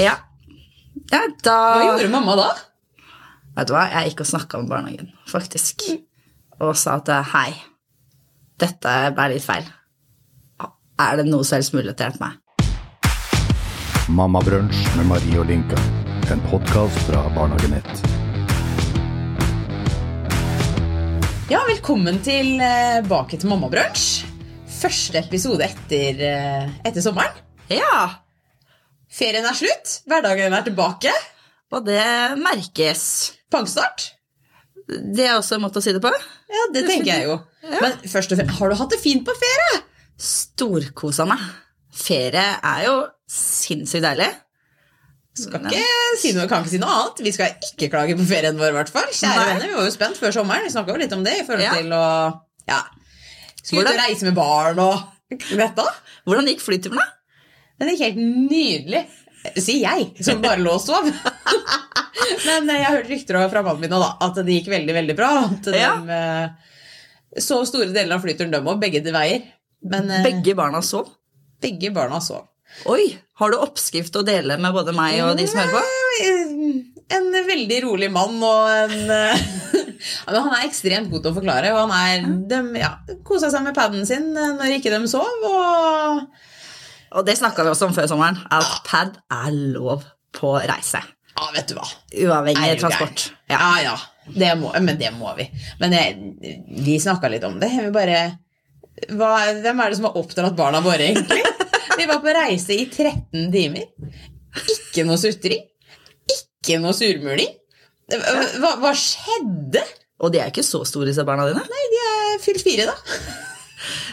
Ja. ja da Hva gjorde mamma da? Vet du hva, jeg gikk og snakka med barnehagen, faktisk. Og sa at hei, dette ble litt feil. Er det noe som helst mulig til å hjelpe meg? Mammabrunsj med Marie og Linka. En podkast fra Barnehagenett. Ja, velkommen tilbake til Mammabrunsj. Første episode etter, eh, etter sommeren. Ja, Ferien er slutt, hverdagen er tilbake. og det merkes. Pangstart. Det er også en måte å si det på. Ja, det tenker jeg jo. Men først og fremst, har du hatt det fint på ferie? Storkosa meg. Ferie er jo sinnssykt deilig. Skal ikke si noe, kan ikke si noe annet. Vi skal ikke klage på ferien vår, i hvert fall. Kjære venner, vi var jo spent før sommeren. Vi snakka jo litt om det i forhold Ja. til å ja, skulle ut og reise med barn og dette. Hvordan gikk flyturen, da? Den er helt nydelig. Sier jeg, som bare lå og sov. Men eh, jeg har hørt rykter fra mannen min da, at det gikk veldig veldig bra. At de Ja. eh, så store deler av flyturen dem òg, begge de veier. Men eh, Begge barna sov. begge barna sov. Oi, har du oppskrift å dele med både meg og de som hører på? En veldig rolig mann og en Han er ekstremt god til å forklare, og han er de, ja, kosa seg med paden sin når ikke de sov. Og Og det snakka vi også om før sommeren, at pad er lov på reise. ja, vet du hva. Uavhengig transport. Ja. Ja, ja. Det må, men det må vi. Men jeg, vi snakka litt om det. Vi bare hva, Hvem er det som har oppdratt barna våre, egentlig? Vi var på reise i 13 timer. Ikke noe sutring. Ikke noe surmuling. Hva, hva skjedde? Og de er ikke så store, disse barna dine. Nei, de er fylt fire, da.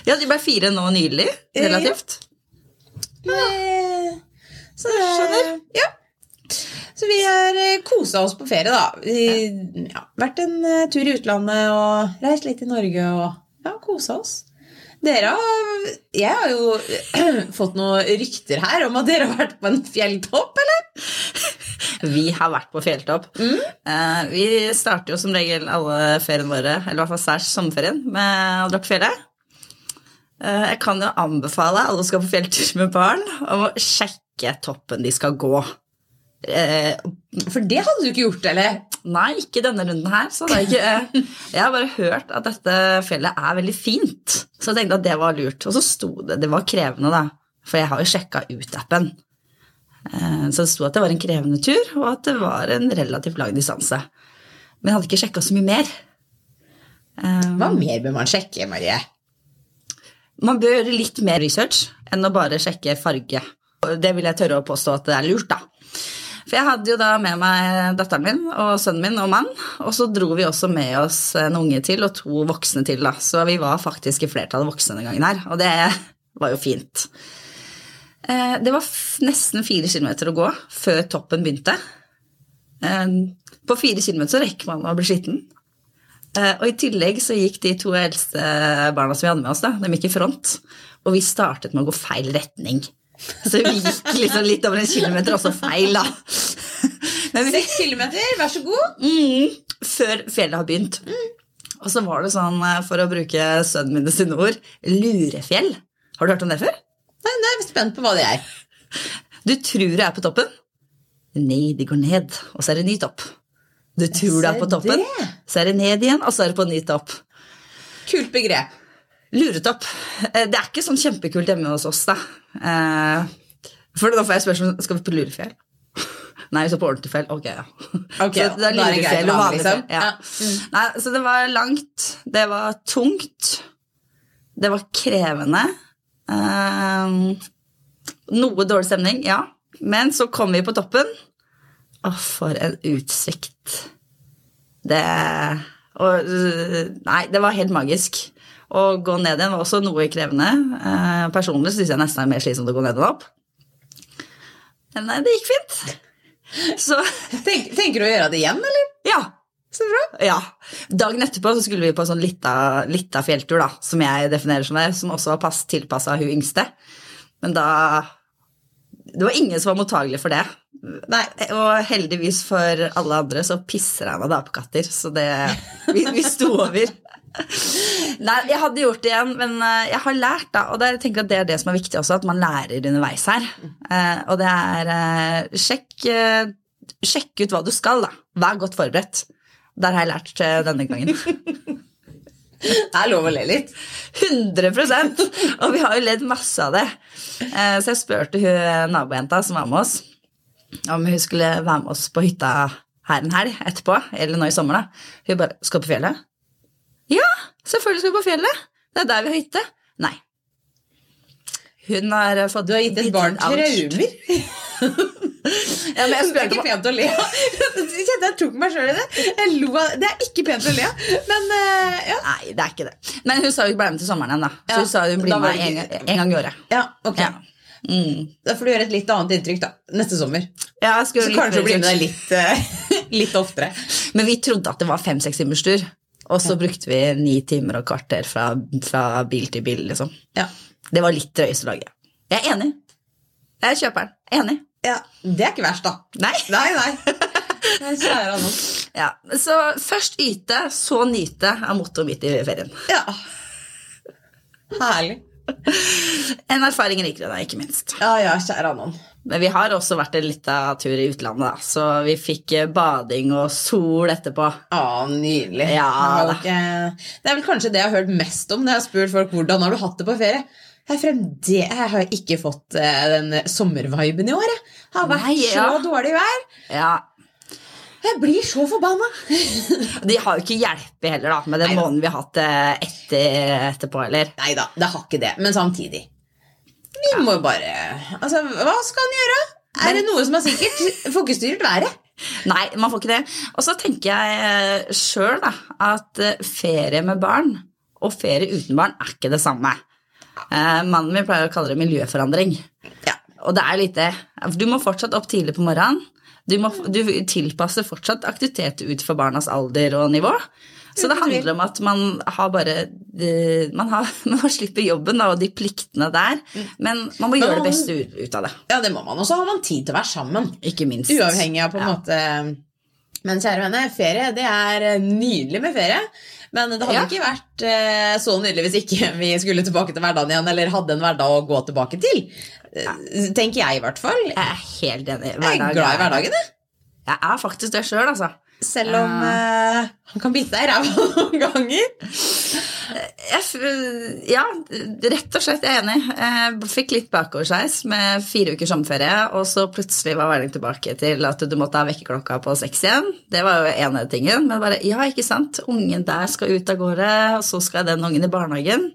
Ja, De ble fire nå nylig, relativt. Så jeg Skjønner. Ja. Så vi har eh, kosa oss på ferie, da. Vi, ja, vært en eh, tur i utlandet og reist litt i Norge og ja, kosa oss. Dere har Jeg har jo fått noen rykter her om at dere har vært på en fjelltopp, eller? Vi har vært på fjelltopp. Eh, vi starter jo som regel alle feriene våre, eller i hvert fall særs sommerferien, med å dra på fjellet. Eh, jeg kan jo anbefale alle som skal på fjelltur med barn, å sjekke toppen de skal gå. Eh, For det hadde du ikke gjort, eller? Nei, ikke denne runden her. Så det er ikke, jeg har bare hørt at dette fjellet er veldig fint. Så jeg tenkte at det var lurt. Og så sto det Det var krevende, da. For jeg har jo sjekka ut appen. Eh, Så det sto at det var en krevende tur, og at det var en relativt lang distanse. Men jeg hadde ikke sjekka så mye mer. Eh, Hva mer bør man sjekke, Marie? Man bør gjøre litt mer research enn å bare sjekke farge. Det vil jeg tørre å påstå at det er lurt, da. For jeg hadde jo da med meg datteren min og sønnen min og mann, og så dro vi også med oss en unge til og to voksne til, da. Så vi var faktisk i flertallet voksne denne gangen her, og det var jo fint. Eh, Det var nesten fire kilometer å gå før toppen begynte. Eh, På fire kilometer så rekker man å bli skitten. Eh, Og i tillegg så gikk de to eldste barna som vi hadde med oss, da, de gikk i front. Og vi startet med å gå feil retning. Så vi gikk liksom litt over en kilometer, også feil, da. Men Seks kilometer, vær så god. mm, før fjellet har begynt. Og så var det sånn, eh, for å bruke sønnen min sine ord, lurefjell. Har du hørt om det før? Nei, nå er jeg spent på hva det er. Du tror du er på toppen. Nei, de går ned, og så er det ny topp. Du tror du er på toppen, det. så er det ned igjen, og så er det på ny topp. Kult begrep. Luretopp. Eh, Det er ikke sånn kjempekult hjemme hos oss, da. Eh, For da får jeg spørsmål skal vi på lurefjell. Nei, vi skal på ordentlig fjell. Ok, ja. Okay, så det er lurefjell og vanlig liksom. Ja. Ja. Nei, så det var langt, det var tungt, det var krevende. Eh, noe dårlig stemning, ja. Men så kom vi på toppen. Å, for en utsikt. Det og, Nei, det var helt magisk. Å gå ned igjen var også noe krevende. Eh, personlig syns jeg nesten er mer slitsomt å gå ned enn opp. Men nei, det gikk fint. Så Tenk, tenker du å gjøre det igjen, eller? ja. Så bra. ja. Dagen etterpå så skulle vi på sånn lita, lita fjelltur, da, som jeg definerer som det, som også var pass, tilpassa hun yngste. Men da Det var ingen som var mottagelig for det. Nei. Og heldigvis for alle andre så pisser jeg meg da på katter, så det vi, vi sto over. Nei, jeg hadde gjort det igjen, men eh, jeg har lært, da. Og jeg tenker at det er det som er viktig også, at man lærer underveis her. Eh, og det er eh, sjekk, sjekk ut hva du skal, da. Vær godt forberedt. Der har jeg lært denne gangen. Det er lov å le litt. 100 Og vi har jo ledd masse av det. Eh, Så jeg spurte hun nabojenta som var med oss, om hun skulle være med oss på hytta her en helg etterpå, eller nå i sommer, da. Hun bare 'Skal du på fjellet?' Ja, selvfølgelig skal vi på fjellet. Det er der vi har hytte. Nei. Hun har eh, fått Du har gitt et barn traumer. Ja, men jeg Det er ikke pent å le av. Jeg tok meg sjøl i det. Jeg lo av det. Er ikke pent å le av. Men eh, ja. Nei, det er ikke det. Men hun sa hun ble med til sommeren igjen, da. Så Ja, hun sa hun blir med en, en gang i året. ja, ok. Ja. Mm. Da får du gjøre et litt annet inntrykk da, neste sommer. Ja, Så kanskje du blir med deg litt, uh, litt oftere. Men vi trodde at det var fem-seks timers tur. Og så brukte vi ni timer og kvarter fra, fra bil til bil, liksom. Ja. Det var litt drøyeste laget. Jeg er enig. Jeg er kjøperen. Enig. Ja. Det er ikke verst, da. Nei. Nei, nei. Kjære Anna. Ja, Så først yte, så nyte er mottoet mitt i ferien. Ja. Herlig. En erfaring rikere, deg, ikke minst. Ja, ja, kjære Annon. Men vi har også vært en liten tur i utlandet, da. Så vi fikk eh, bading og sol etterpå. Ja, nydelig. Ja, det er vel kanskje det jeg har hørt mest om når jeg har spurt folk hvordan har du hatt det på ferie. Jeg, fremde, jeg har ikke fått eh, den sommerviben i år. Jeg har vært Nei, ja. så dårlig vær. Ja, Jeg blir så forbanna. De har jo ikke hjulpet heller, da, med den Neida. måneden vi har hatt eh, etter, etterpå, eller? Nei da, det har ikke det. Men samtidig. Vi må jo bare Altså, hva skal en gjøre? Er det noe som er sikkert? Får ikke styrt været. Nei, man får ikke det. Og så tenker jeg sjøl at eh, ferie med barn og ferie uten barn er ikke det samme. Eh, mannen min pleier å kalle det miljøforandring. Ja. Og det er litt det. Du må fortsatt opp tidlig på morgenen. Du, må, du tilpasser fortsatt aktivitet ut for barnas alder og nivå. Så det handler om at man har bare eh, Man, har, man slipper jobben da, og de pliktene der, men man må Men gjøre det beste ut, ut av det. Ja, det må man. Og så har man tid til å være sammen. Ikke minst. Uavhengig av på en Ja. måte Men kjære venner, ferie det er nydelig med ferie. Men det hadde Ja. ikke vært eh, så nydelig hvis ikke vi skulle tilbake til hverdagen igjen, eller hadde en hverdag å gå tilbake til. Ja. Tenker jeg, i hvert fall. Jeg er helt enig. Jeg er glad i hverdagen, jeg. Jeg er faktisk det sjøl, altså. Selv om uh, han kan bite deg i ræva noen ganger. Ja, rett og slett jeg er enig. Jeg fikk litt bakoversveis med fire ukers sommerferie, og så plutselig var hverdagen tilbake til at du måtte ha vekkerklokka på seks igjen. Det var jo ene tingen. Men bare, ja, ikke sant, ungen der skal ut av gårde, og så skal den ungen i barnehagen.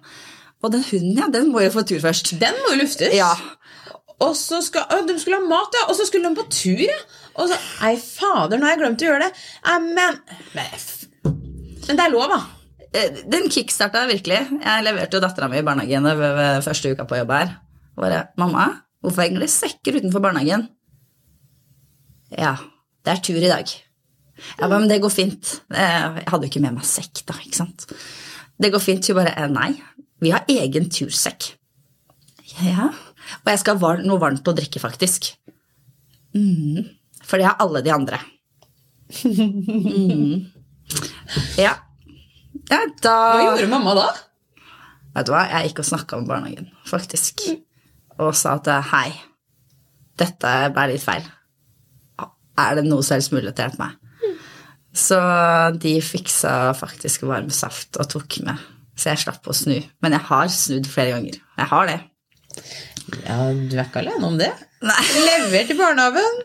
Og den hunden, ja, den må jo få tur først. Den må jo luftes. Ja, Og så skal, å, de skulle ha mat, ja. Og så skulle de på tur, ja. Og så Nei, fader, nå har jeg glemt å gjøre det. Nei, Men, men det er lov, da. Eh, Den kickstarta virkelig. Jeg leverte jo dattera mi i barnehagen ved, første uka på jobb her. Bare 'Mamma, hvorfor henger det sekker utenfor barnehagen?' Ja, det er tur i dag. Ja, men det går fint. Eh, Jeg hadde jo ikke med meg sekk, da, ikke sant. Det går fint. Hun bare «Eh, 'Nei, vi har egen tursekk'. Ja, og jeg skal ha noe varmt å drikke, faktisk. Mm. For det har alle de andre. Mm. Ja. Ja, da Hva gjorde mamma da? Vet du hva, jeg gikk og snakka med barnehagen, faktisk. Og sa at hei, dette ble litt feil. Er det noe som helst mulig til å hjelpe meg? Så de fiksa faktisk varm saft og tok med, så jeg slapp å snu. Men jeg har snudd flere ganger. Jeg har det. Ja, du er ikke alene om det. Nei. Lever til barnehagen.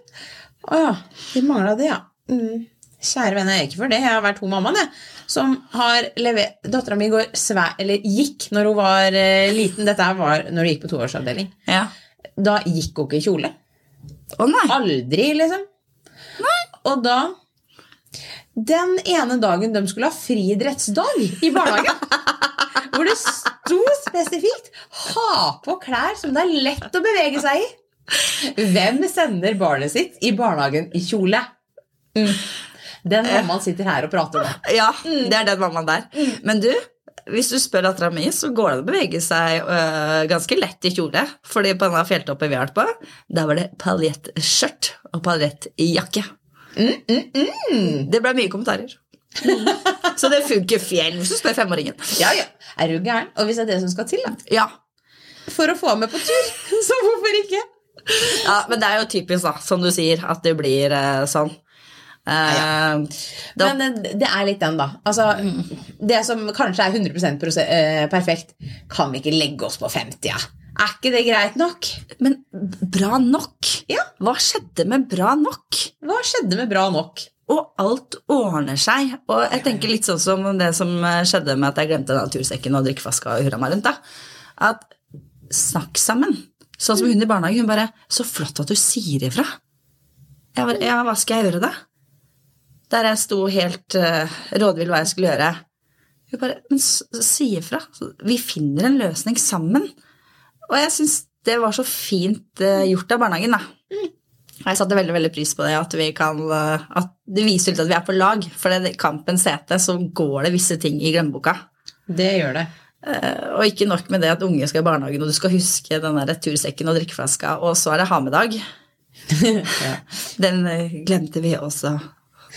Å ja, de mangla det, ja. Mm. Kjære venner, jeg er ikke for det. Jeg har vært hun mammaen jeg, som har levert Dattera mi går svær, eller gikk når hun var eh, liten. Dette her var når hun gikk på toårsavdeling. Ja. Da gikk hun ikke i kjole. Å nei. Aldri, liksom. Og da Den ene dagen de skulle ha friidrettsdag i barnehagen, hvor det sto spesifikt 'ha på klær som det er lett å bevege seg i'. Hvem sender barnet sitt i barnehagen i kjole? Mm. Den mammaen sitter her og prater nå. Ja, det er den mammaen der. Men du, hvis du spør dattera mi, så går det an å bevege seg øh, ganske lett i kjole. Fordi på denne fjelltoppen vi har vært på, der var det paljettskjørt og paljettjakke. Det ble mye kommentarer. Så det funker fjell, hvis du spør femåringen. Ja, ja. Er du gæren? Og hvis det er det som skal til, da. Ja. For å få med på tur, så hvorfor ikke? ja, men det er jo typisk, da, som du sier, at det blir eh, sånn. Eh, da, Men eh, det er litt den, da. Altså, Det som kanskje er 100 prose- eh, perfekt, kan vi ikke legge oss på 50? Ja? Er ikke det greit nok? men bra nok? Ja. Hva skjedde med bra nok? Hva skjedde med bra nok? Og alt ordner seg. Og jeg tenker litt sånn som det som eh, skjedde med at jeg glemte natursekken og drikkeflaska og hurra meg rundt. da. At snakk sammen. Sånn som hun i barnehagen. Hun bare 'Så flott at du sier ifra'. Jeg bare 'Ja, hva skal jeg gjøre, da?' Der jeg sto helt uh, rådvill hva jeg skulle gjøre. Hun bare 'Men si ifra. Vi finner en løsning sammen'. Og jeg syns det var så fint uh, gjort av barnehagen, da. Og Jeg satte veldig veldig pris på det, at, vi kan, eh, at det viser litt at vi er på lag. For i kampens hete så går det visse ting i glemmeboka. Det gjør det. Og ikke nok med det at unge skal i barnehagen, og du skal huske den der tursekken og drikkeflaska, og så er det ha med-dag. Ja. Den glemte vi også.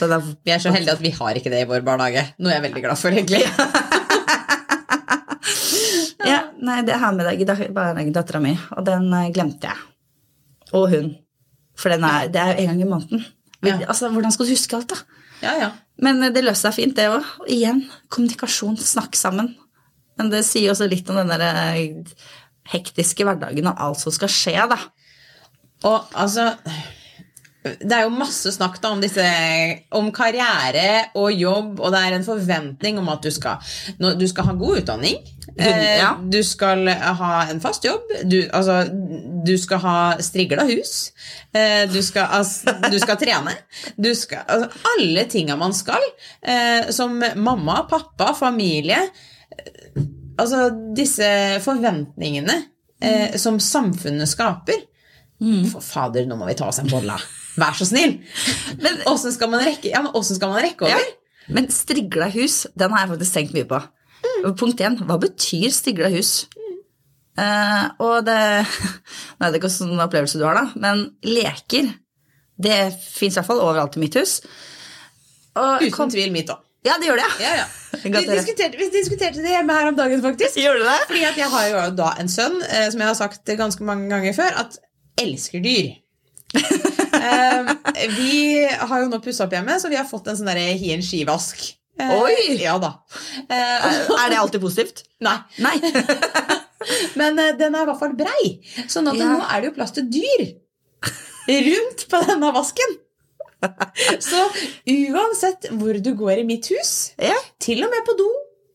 Den da, Vi er så heldige at vi har ikke det i vår barnehage. Noe jeg er veldig glad for, egentlig. ja, nei, det har ha med deg i barnehagen dattera mi, og den eh, glemte jeg. Og hun. For den er, det er jo en gang i måneden. Ja. Altså, Hvordan skal du huske alt, da? Ja, ja. Men eh, det løste seg fint, det òg. Og igjen, kommunikasjon, snakk sammen. Men det sier også litt om den der eh, hektiske hverdagen og alt som skal skje, da. Og altså Det er jo masse snakk da om disse Om karriere og jobb, og det er en forventning om at du skal Du skal ha god utdanning. eh, Ja. Du skal ha en fast jobb. Du, altså, du skal ha strigla hus. eh, Du skal, altså, du skal trene. Du skal, altså, alle tinga man skal. eh, Som mamma, pappa, familie. Altså disse forventningene eh, som samfunnet skaper. For fader, nå må vi ta oss en bolle. Vær så snill! Men- Åssen skal man rekke, ja, skal man rekke Ja. Men strigla hus, den har jeg faktisk tenkt mye på. Punkt én, hva betyr strigla hus? Uh, og det Nå vet ikke hvilken opplevelse du har, da, men leker det fins i hvert fall overalt i mitt hus. Og Uten kom- tvil mitt òg. Ja, det gjør det, Ja, ja. Vi, diskuterte, vi diskuterte det hjemme her om dagen, faktisk. Gjør du det? Fordi jeg har jo da en sønn, eh, som jeg har sagt ganske mange ganger før, at elsker dyr. Eh, vi har jo nå pussa opp hjemme, så vi har fått en sånn hien skivask. Eh, Oi! Ja da. Eh, Er det alltid positivt? nei. Nei. Men den er i hvert fall brei. Sånn at Ja. nå er det jo plass til dyr rundt på denne vasken. Så uansett hvor du går i mitt hus, Ja. til og med på do,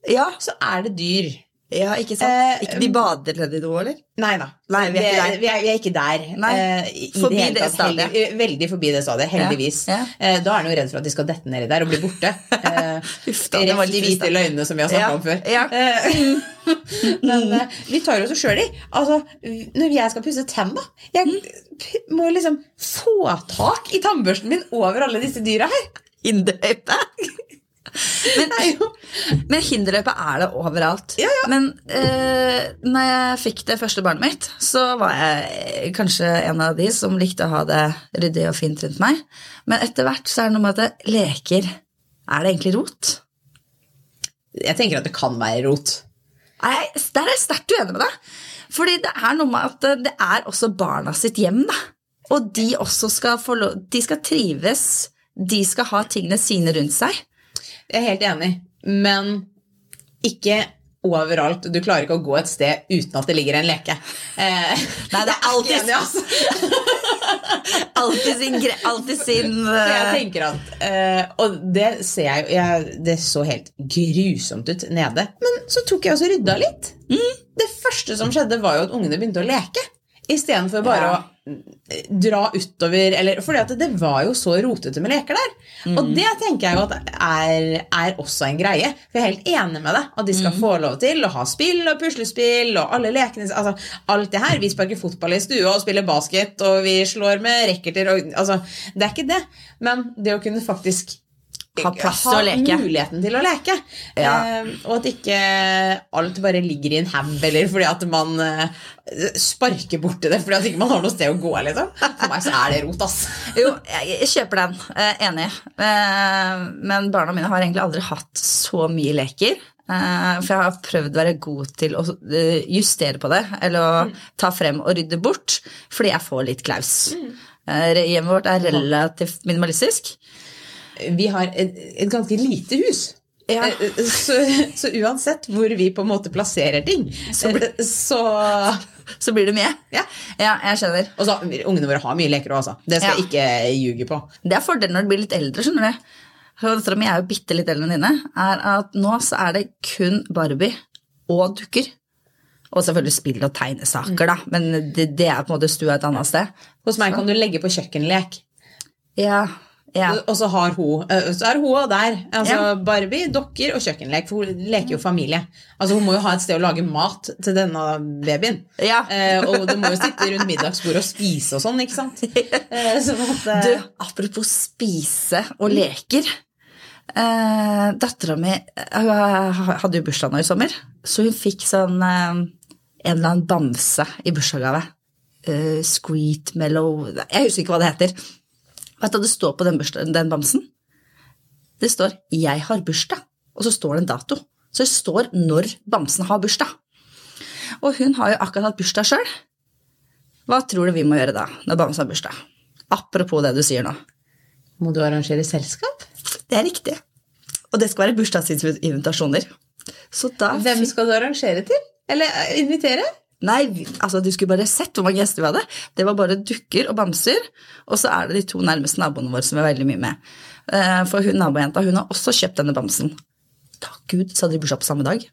Ja, så er det dyr. Ja ikke sant? Eh, ikke de bader nedi noe, eller? Nei da. Nei, vi er der. Vi er, vi er ikke der. Nei. eh, Forbi det, det stadiet. Heldig- veldig forbi det stadiet, heldigvis. Ja, Eh, Da er han jo redd for at de skal dette nedi der og bli borte. Eh, Uff da, det var de hvite løgnene som vi har snakka Ja, om før. ja. Eh, Men eh, vi tar oss sjøl i. Altså, når jeg skal pusse tenna Jeg p- må liksom få tak i tannbørsten min over alle disse dyra her. Hinderløype. Men, men hinderløpet er det overalt. Ja, ja. Men eh, når jeg fikk det første barnet mitt, så var jeg kanskje en av de som likte å ha det ryddig og fint rundt meg. Men etter hvert så er det noe med at leker Er det egentlig rot? Jeg tenker at det kan være rot. Nei, Der er jeg sterkt uenig med deg. Fordi det er noe med at det er også barna sitt hjem, da. Og de også skal få lov De skal trives. De skal ha tingene sine rundt seg. Jeg er helt enig, men ikke overalt. Du klarer ikke å gå et sted uten at det ligger en leke. Eh, Nei, det er alltid- enig, altså. Alltid sin, alltid sin uh... jeg eh, tenker at uh, Og det ser jeg jo Det så helt grusomt ut nede. Men så tok jeg også rydda litt. Det første som skjedde, var jo at ungene begynte å leke. Istedenfor bare Ja. å eh, dra utover eller, fordi at det var jo så rotete med leker der. Og det tenker jeg jo at er, er også en greie. For jeg er helt enig med deg. At de skal få lov til å ha spill og puslespill og alle lekene altså, Alt det her. Vi sparker fotball i stua og spiller basket, og vi slår med racketer og altså, Det er ikke det. Men det å kunne faktisk ha plass til å leke. muligheten til å leke. Ja. Eh, og at ikke alt bare ligger i en haug, eller fordi at man eh, sparker borti det fordi at ikke man har noe sted å gå. Liksom. For meg så er det rot, ass. Jo, jeg, jeg kjøper den. Eh, enig. Eh, men barna mine har egentlig aldri hatt så mye leker. Eh, for jeg har prøvd å være god til å eh, justere på det, eller å ta frem og rydde bort, fordi jeg får litt klaus. Eh, hjemmet vårt er relativt minimalistisk. Vi har et, et ganske lite hus. Ja. Eh, Så, så uansett hvor vi på en måte plasserer ting, Så blir- eh, så Så blir det mye. Ja. Ja, jeg skjønner. Og så, Ungene våre har mye leker òg, altså. Det skal Ja. jeg ikke ljuge på. Det er fordelen når du blir litt eldre, skjønner du. Så Dattera mi er jo bitte litt eldre enn dine. Er at nå så er det kun Barbie og dukker. Og selvfølgelig spill og tegnesaker, da. Men det, det er på en måte stua et annet sted. Hos meg kan du legge på kjøkkenlek. Ja, ja. Og så har hun eh, Så er hun der. Altså Ja. Barbie, dokker og kjøkkenlek. For hun leker jo familie. Altså Hun må jo ha et sted å lage mat til denne babyen. ja. Eh, og du må jo sitte rundt middagsbordet og spise og sånn, ikke sant? Eh, så eh, Du, apropos spise og leker. Eh, Dattera mi hun hadde jo bursdag nå i sommer, så hun fikk sånn eh, en eller annen bamse i bursdagsgave. Uh, Sweet Mellow Jeg husker ikke hva det heter. Vet du hva det står på den, bursdag, den bamsen? Det står 'Jeg har bursdag', og så står det en dato. Så det står når bamsen har bursdag. Og hun har jo akkurat hatt bursdag sjøl. Hva tror du vi må gjøre da, når bamsen har bursdag? Apropos det du sier nå. Må du arrangere selskap? Det er riktig. Og det skal være bursdagsinvitasjoner. Så da Hvem skal du arrangere til? Eller eh, invitere? Nei, altså du skulle bare sett hvor mange gjester vi hadde. Det var bare dukker og bamser, og så er det de to nærmeste naboene våre som er veldig mye med. Eh, For hun nabojenta hun har også kjøpt denne bamsen. Takk Gud, så hadde de bursdag på samme dag.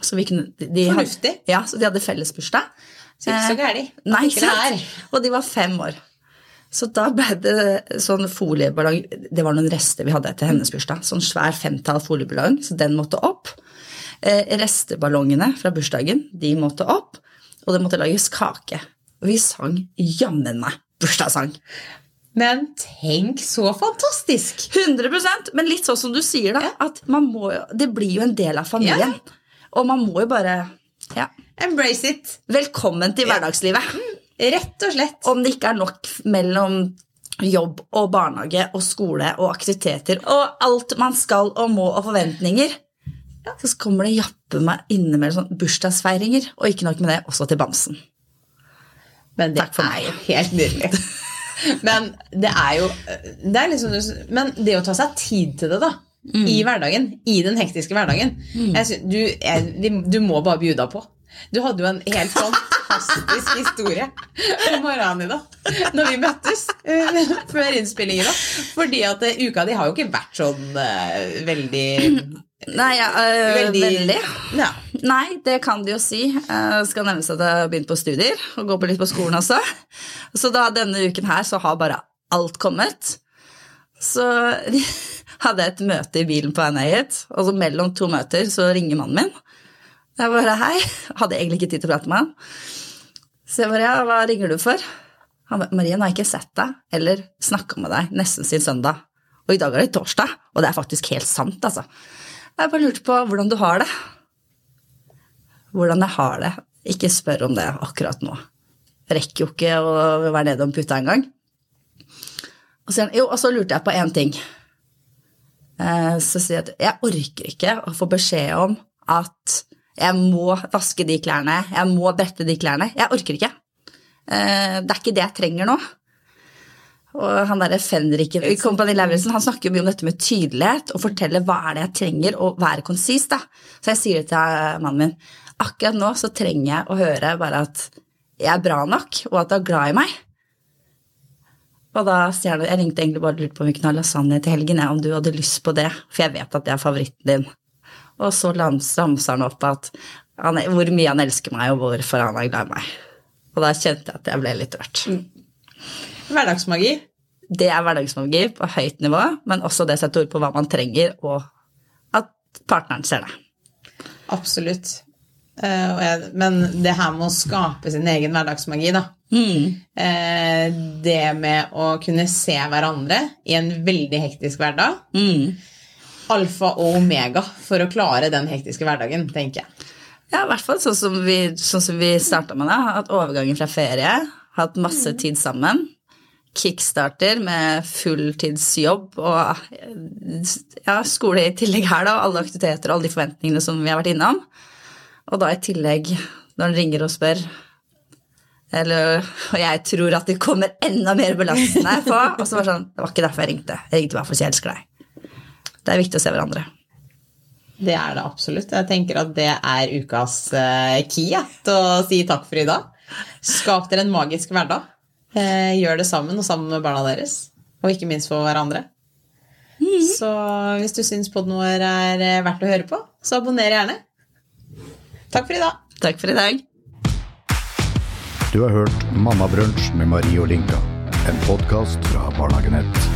Så vi kunne, de, de hadde- Ja, så de hadde felles bursdag. Så ikke så Eh, gærent. Nei, sant? Og de var fem år. Så da ble det sånn folieballong Det var noen rester vi hadde etter hennes bursdag. Sånn svær femtall folieballong, så den måtte opp. Eh, resteballongene fra bursdagen, de måtte opp. Og det måtte lages kake. Og vi sang jammen meg bursdagssang. Men tenk så fantastisk! 100% Men litt sånn som du sier, da. At man må Det blir jo en del av familien. Og man må jo bare Ja. Embrace it. Velkommen til hverdagslivet. Rett og slett. Om det ikke er nok mellom jobb og barnehage og skole og aktiviteter og alt man skal og må og forventninger, så kommer det jappe meg innimellom sånn bursdagsfeiringer, og ikke nok med det, også til bamsen. Men det er jo helt nydelig. Men det er jo det er liksom, Men det å ta seg tid til det, da. Mm. I hverdagen. I den hektiske hverdagen. Jeg Synes, du, jeg, du må bare bjuda på. Du hadde jo en helt fantastisk historie om morgenen i dag. Når vi møttes uh, før innspillingen. da. Fordi at uh, uka di har jo ikke vært sånn uh, veldig Nei, ja, Veldig, veldig. Ja. Nei, det kan de jo si. Uh, skal nevnes at jeg har begynt på studier og går på litt på skolen også. Så da denne uken her så har bare alt kommet. Så hadde jeg et møte i bilen på vei ned hit, og så mellom to møter så ringer mannen min. Jeg bare hei. Hadde egentlig ikke tid til å prate med han. Så jeg bare ja, hva ringer du for? Han bare Marie, nå har ikke sett deg eller snakka med deg nesten siden søndag. Og i dag er det torsdag, og det er faktisk helt sant, altså. Jeg bare lurte på hvordan du har det. Hvordan jeg har det. Ikke spør om det akkurat nå. Rekker jo ikke å være nede om puta engang. Og og så lurte jeg på én ting. Eh, Så sier jeg at jeg orker ikke å få beskjed om at jeg må vaske de klærne, jeg må brette de klærne. Jeg orker ikke. Eh, Det er ikke det jeg trenger nå. Og han derre fenriken i Company Lauritzen, snakker jo mye om dette med tydelighet og forteller hva er det jeg trenger, og være konsis, da. Så jeg sier det til mannen min. Akkurat nå så trenger jeg å høre bare at jeg er bra nok, og at du er glad i meg. Og da sier han Jeg ringte egentlig bare og lurte på om vi kunne ha lasagne til helgen, om du hadde lyst på det, for jeg vet at det er favoritten din. Og så ramser han opp at han, hvor mye han elsker meg, og hvorfor han er glad i meg. Og da kjente jeg at jeg ble litt rørt. Hverdagsmagi. Det er hverdagsmagi på høyt nivå, men også det setter ord på hva man trenger, og at partneren ser det. Absolutt. Eh, men det her med å skape sin egen hverdagsmagi, da. Mm. det med å kunne se hverandre i en veldig hektisk hverdag. Alfa og omega for å klare den hektiske hverdagen, tenker jeg. Ja, i hvert fall sånn som vi, sånn som vi starta med det. Hatt overgangen fra ferie, hatt masse tid sammen. Kickstarter med fulltidsjobb og ja, skole i tillegg her, da. Alle aktiviteter og alle de forventningene som vi har vært innom. Og da i tillegg, når han ringer og spør eller, Og jeg tror at det kommer enda mer belastende på. Og så var det sånn Det var ikke derfor jeg ringte. Jeg ringte bare for å si jeg elsker deg. Det er viktig å se hverandre. Det er det absolutt. Jeg tenker at det er ukas eh, key ja, til å si takk for i dag. Skap dere en magisk hverdag. Eh, gjør det sammen og sammen med barna deres. Og ikke minst for hverandre. Så hvis du syns podden vår er eh, verdt å høre på, så abonner gjerne. Takk for i dag. Takk for i dag. Du har hørt Mammabrunsj med Marie og Linka. En podkast fra Barnehagenett. 1.